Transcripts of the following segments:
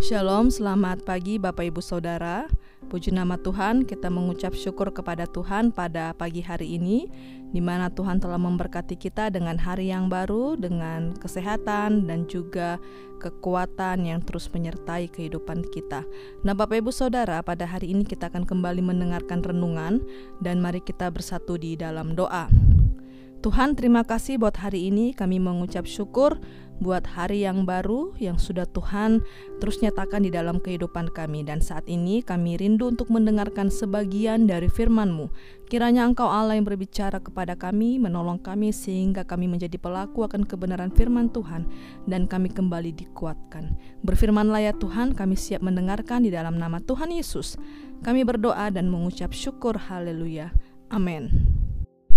Shalom, selamat pagi Bapak Ibu Saudara. Puji nama Tuhan, kita mengucap syukur kepada Tuhan pada pagi hari ini di mana Tuhan telah memberkati kita dengan hari yang baru, dengan kesehatan dan juga kekuatan yang terus menyertai kehidupan kita. Nah, Bapak Ibu Saudara, pada hari ini kita akan kembali mendengarkan renungan dan mari kita bersatu di dalam doa. Tuhan, terima kasih buat hari ini. Kami mengucap syukur buat hari yang baru yang sudah Tuhan terus nyatakan di dalam kehidupan kami. Dan saat ini kami rindu untuk mendengarkan sebagian dari firman-Mu. Kiranya Engkau Allah yang berbicara kepada kami, menolong kami sehingga kami menjadi pelaku akan kebenaran firman Tuhan dan kami kembali dikuatkan. Berfirmanlah ya Tuhan, kami siap mendengarkan di dalam nama Tuhan Yesus. Kami berdoa dan mengucap syukur. Haleluya. Amin.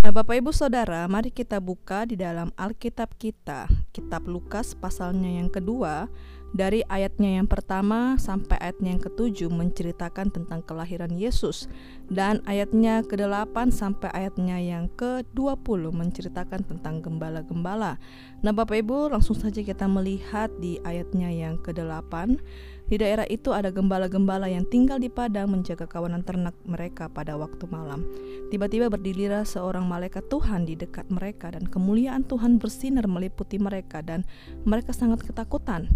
Nah, Bapak Ibu Saudara, mari kita buka di dalam Alkitab kita, Kitab Lukas pasalnya yang kedua, dari ayatnya yang pertama sampai ayatnya yang ketujuh menceritakan tentang kelahiran Yesus dan ayatnya ke-8 sampai ayatnya yang ke-20 menceritakan tentang gembala-gembala. Nah, Bapak Ibu, langsung saja kita melihat di ayatnya yang ke-8 di daerah itu ada gembala-gembala yang tinggal di padang menjaga kawanan ternak mereka pada waktu malam. Tiba-tiba berdirilah seorang malaikat Tuhan di dekat mereka dan kemuliaan Tuhan bersinar meliputi mereka dan mereka sangat ketakutan.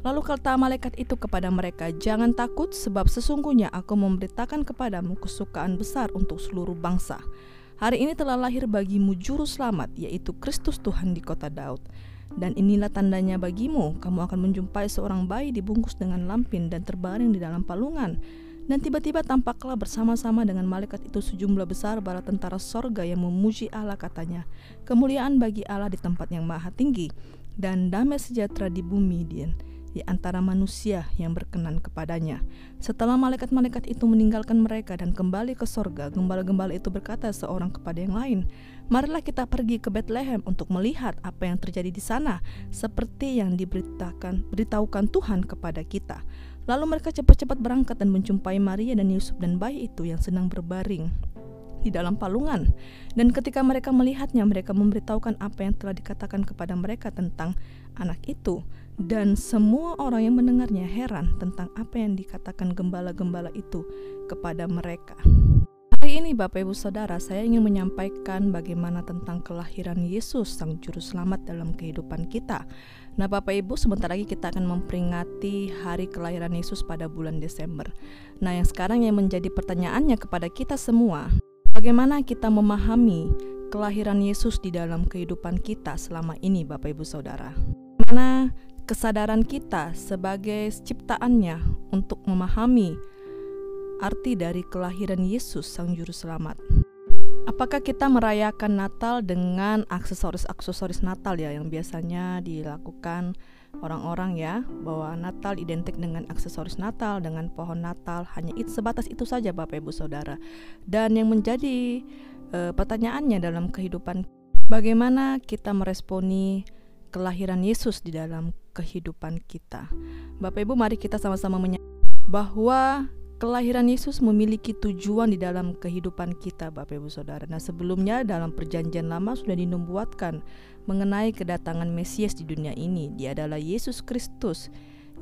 Lalu kata malaikat itu kepada mereka, "Jangan takut, sebab sesungguhnya aku memberitakan kepadamu kesukaan besar untuk seluruh bangsa. Hari ini telah lahir bagimu juru selamat, yaitu Kristus Tuhan di kota Daud." Dan inilah tandanya bagimu, kamu akan menjumpai seorang bayi dibungkus dengan lampin dan terbaring di dalam palungan. Dan tiba-tiba tampaklah bersama-sama dengan malaikat itu sejumlah besar bala tentara sorga yang memuji Allah katanya. Kemuliaan bagi Allah di tempat yang maha tinggi, dan damai sejahtera di bumi dia di antara manusia yang berkenan kepadanya. Setelah malaikat-malaikat itu meninggalkan mereka dan kembali ke sorga, gembala-gembala itu berkata seorang kepada yang lain, Marilah kita pergi ke Bethlehem untuk melihat apa yang terjadi di sana, seperti yang diberitakan beritahukan Tuhan kepada kita. Lalu mereka cepat-cepat berangkat dan menjumpai Maria dan Yusuf dan bayi itu yang sedang berbaring di dalam palungan. Dan ketika mereka melihatnya, mereka memberitahukan apa yang telah dikatakan kepada mereka tentang anak itu. Dan semua orang yang mendengarnya heran tentang apa yang dikatakan gembala-gembala itu kepada mereka. Hari ini Bapak Ibu Saudara, saya ingin menyampaikan bagaimana tentang kelahiran Yesus Sang Juru Selamat dalam kehidupan kita. Nah Bapak Ibu, sebentar lagi kita akan memperingati hari kelahiran Yesus pada bulan Desember. Nah yang sekarang yang menjadi pertanyaannya kepada kita semua, bagaimana kita memahami kelahiran Yesus di dalam kehidupan kita selama ini Bapak Ibu Saudara? Mana kesadaran kita sebagai ciptaannya untuk memahami arti dari kelahiran Yesus Sang Juru Selamat. Apakah kita merayakan Natal dengan aksesoris-aksesoris Natal ya yang biasanya dilakukan orang-orang ya bahwa Natal identik dengan aksesoris Natal dengan pohon Natal hanya itu sebatas itu saja Bapak Ibu Saudara. Dan yang menjadi e, pertanyaannya dalam kehidupan bagaimana kita meresponi kelahiran Yesus di dalam kehidupan kita. Bapak Ibu mari kita sama-sama menyadari bahwa Kelahiran Yesus memiliki tujuan di dalam kehidupan kita, Bapak Ibu Saudara. Nah, sebelumnya dalam Perjanjian Lama sudah dinubuatkan mengenai kedatangan Mesias di dunia ini. Dia adalah Yesus Kristus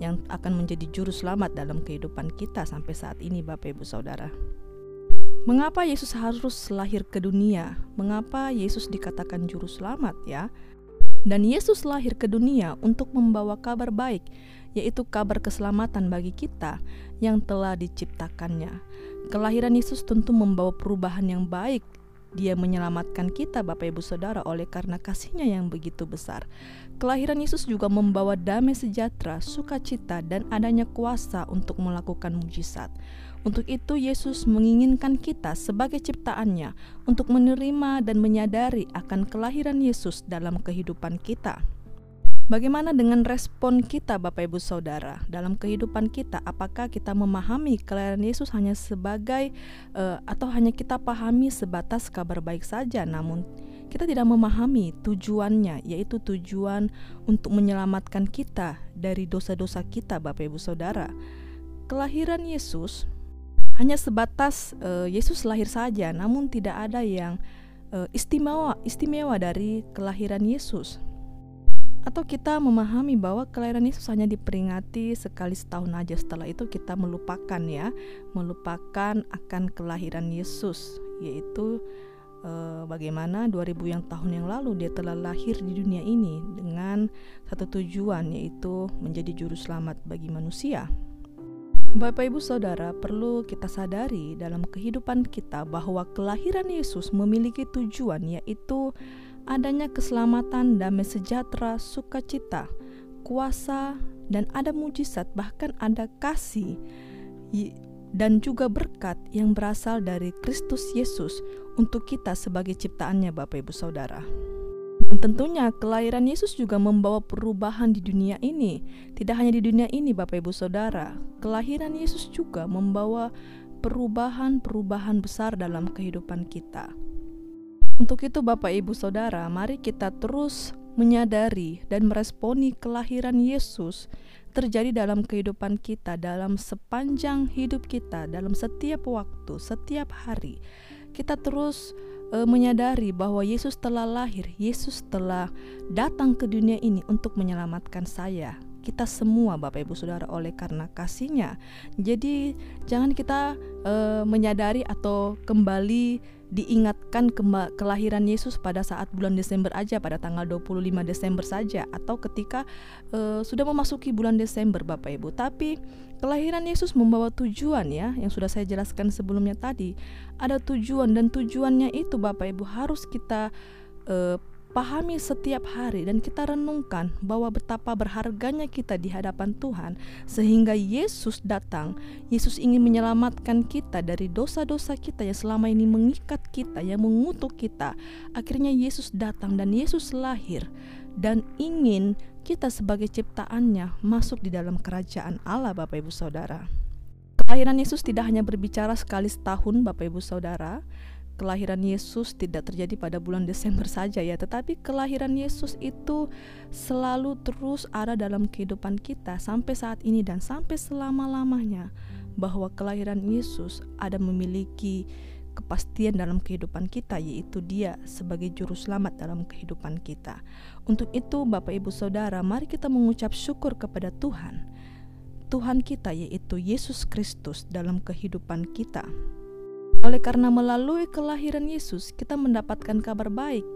yang akan menjadi juru selamat dalam kehidupan kita sampai saat ini, Bapak Ibu Saudara. Mengapa Yesus harus lahir ke dunia? Mengapa Yesus dikatakan juru selamat ya? Dan Yesus lahir ke dunia untuk membawa kabar baik yaitu kabar keselamatan bagi kita yang telah diciptakannya. Kelahiran Yesus tentu membawa perubahan yang baik. Dia menyelamatkan kita Bapak Ibu Saudara oleh karena kasihnya yang begitu besar. Kelahiran Yesus juga membawa damai sejahtera, sukacita, dan adanya kuasa untuk melakukan mujizat. Untuk itu Yesus menginginkan kita sebagai ciptaannya untuk menerima dan menyadari akan kelahiran Yesus dalam kehidupan kita. Bagaimana dengan respon kita Bapak Ibu Saudara dalam kehidupan kita? Apakah kita memahami kelahiran Yesus hanya sebagai uh, atau hanya kita pahami sebatas kabar baik saja namun kita tidak memahami tujuannya yaitu tujuan untuk menyelamatkan kita dari dosa-dosa kita Bapak Ibu Saudara. Kelahiran Yesus hanya sebatas uh, Yesus lahir saja namun tidak ada yang uh, istimewa istimewa dari kelahiran Yesus Atau kita memahami bahwa kelahiran Yesus hanya diperingati sekali setahun aja setelah itu kita melupakan ya, melupakan akan kelahiran Yesus yaitu eh, bagaimana 2000 yang tahun yang lalu dia telah lahir di dunia ini dengan satu tujuan yaitu menjadi juru selamat bagi manusia. Bapak Ibu Saudara, perlu kita sadari dalam kehidupan kita bahwa kelahiran Yesus memiliki tujuan yaitu adanya keselamatan, damai sejahtera, sukacita, kuasa, dan ada mujizat, bahkan ada kasih dan juga berkat yang berasal dari Kristus Yesus untuk kita sebagai ciptaannya Bapak Ibu Saudara. Dan tentunya kelahiran Yesus juga membawa perubahan di dunia ini. Tidak hanya di dunia ini Bapak Ibu Saudara, kelahiran Yesus juga membawa perubahan-perubahan besar dalam kehidupan kita. Untuk itu Bapak Ibu Saudara, mari kita terus menyadari dan meresponi kelahiran Yesus terjadi dalam kehidupan kita, dalam sepanjang hidup kita, dalam setiap waktu, setiap hari. Kita terus uh, menyadari bahwa Yesus telah lahir, Yesus telah datang ke dunia ini untuk menyelamatkan saya, kita semua Bapak Ibu Saudara oleh karena kasihnya. Jadi jangan kita uh, menyadari atau kembali diingatkan kelahiran Yesus pada saat bulan Desember aja pada tanggal 25 Desember saja atau ketika uh, sudah memasuki bulan Desember Bapak Ibu. Tapi kelahiran Yesus membawa tujuan ya yang sudah saya jelaskan sebelumnya tadi. Ada tujuan dan tujuannya itu Bapak Ibu harus kita uh, pahami setiap hari dan kita renungkan bahwa betapa berharganya kita di hadapan Tuhan sehingga Yesus datang. Yesus ingin menyelamatkan kita dari dosa-dosa kita yang selama ini mengikat kita, yang mengutuk kita. Akhirnya Yesus datang dan Yesus lahir dan ingin kita sebagai ciptaannya masuk di dalam kerajaan Allah Bapak Ibu Saudara. Kelahiran Yesus tidak hanya berbicara sekali setahun Bapak Ibu Saudara, kelahiran Yesus tidak terjadi pada bulan Desember saja ya, tetapi kelahiran Yesus itu selalu terus ada dalam kehidupan kita sampai saat ini dan sampai selama-lamanya bahwa kelahiran Yesus ada memiliki kepastian dalam kehidupan kita yaitu dia sebagai juru selamat dalam kehidupan kita. Untuk itu Bapak Ibu Saudara, mari kita mengucap syukur kepada Tuhan. Tuhan kita yaitu Yesus Kristus dalam kehidupan kita. Oleh karena melalui kelahiran Yesus, kita mendapatkan kabar baik,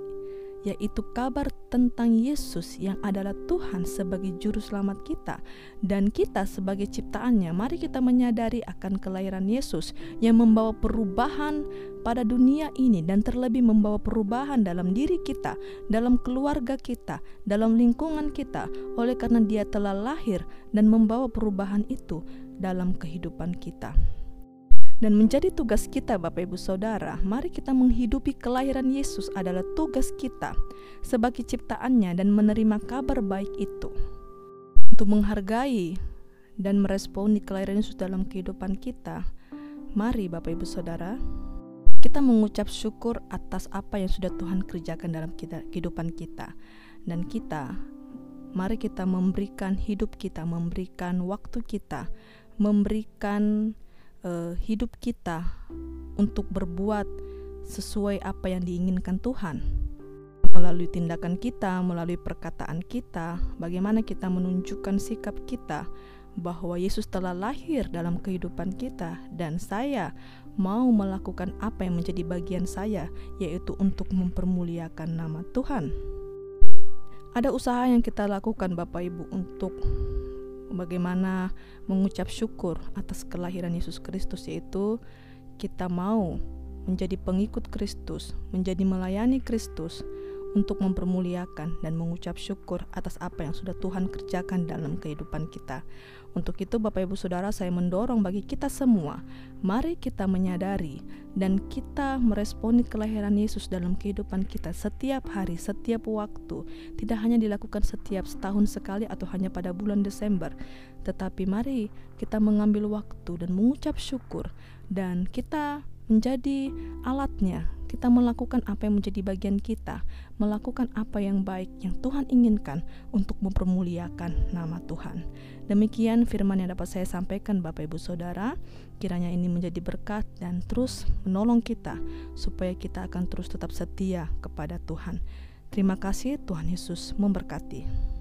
yaitu kabar tentang Yesus yang adalah Tuhan sebagai juru selamat kita dan kita sebagai ciptaannya. Mari kita menyadari akan kelahiran Yesus yang membawa perubahan pada dunia ini dan terlebih membawa perubahan dalam diri kita, dalam keluarga kita, dalam lingkungan kita. Oleh karena Dia telah lahir dan membawa perubahan itu dalam kehidupan kita. Dan menjadi tugas kita Bapak Ibu Saudara, mari kita menghidupi kelahiran Yesus adalah tugas kita sebagai ciptaannya dan menerima kabar baik itu. Untuk menghargai dan meresponi kelahiran Yesus dalam kehidupan kita, mari Bapak Ibu Saudara, kita mengucap syukur atas apa yang sudah Tuhan kerjakan dalam kita, kehidupan kita. Dan kita, mari kita memberikan hidup kita, memberikan waktu kita, memberikan uh, hidup kita untuk berbuat sesuai apa yang diinginkan Tuhan melalui tindakan kita, melalui perkataan kita, bagaimana kita menunjukkan sikap kita bahwa Yesus telah lahir dalam kehidupan kita dan saya mau melakukan apa yang menjadi bagian saya yaitu untuk mempermuliakan nama Tuhan. Ada usaha yang kita lakukan Bapak Ibu untuk bagaimana mengucap syukur atas kelahiran Yesus Kristus yaitu kita mau menjadi pengikut Kristus, menjadi melayani Kristus untuk mempermuliakan dan mengucap syukur atas apa yang sudah Tuhan kerjakan dalam kehidupan kita. Untuk itu Bapak Ibu Saudara saya mendorong bagi kita semua, mari kita menyadari dan kita meresponi kelahiran Yesus dalam kehidupan kita setiap hari, setiap waktu. Tidak hanya dilakukan setiap setahun sekali atau hanya pada bulan Desember, tetapi mari kita mengambil waktu dan mengucap syukur dan kita menjadi alatnya kita melakukan apa yang menjadi bagian kita, melakukan apa yang baik yang Tuhan inginkan untuk mempermuliakan nama Tuhan. Demikian firman yang dapat saya sampaikan Bapak Ibu Saudara, kiranya ini menjadi berkat dan terus menolong kita supaya kita akan terus tetap setia kepada Tuhan. Terima kasih Tuhan Yesus memberkati.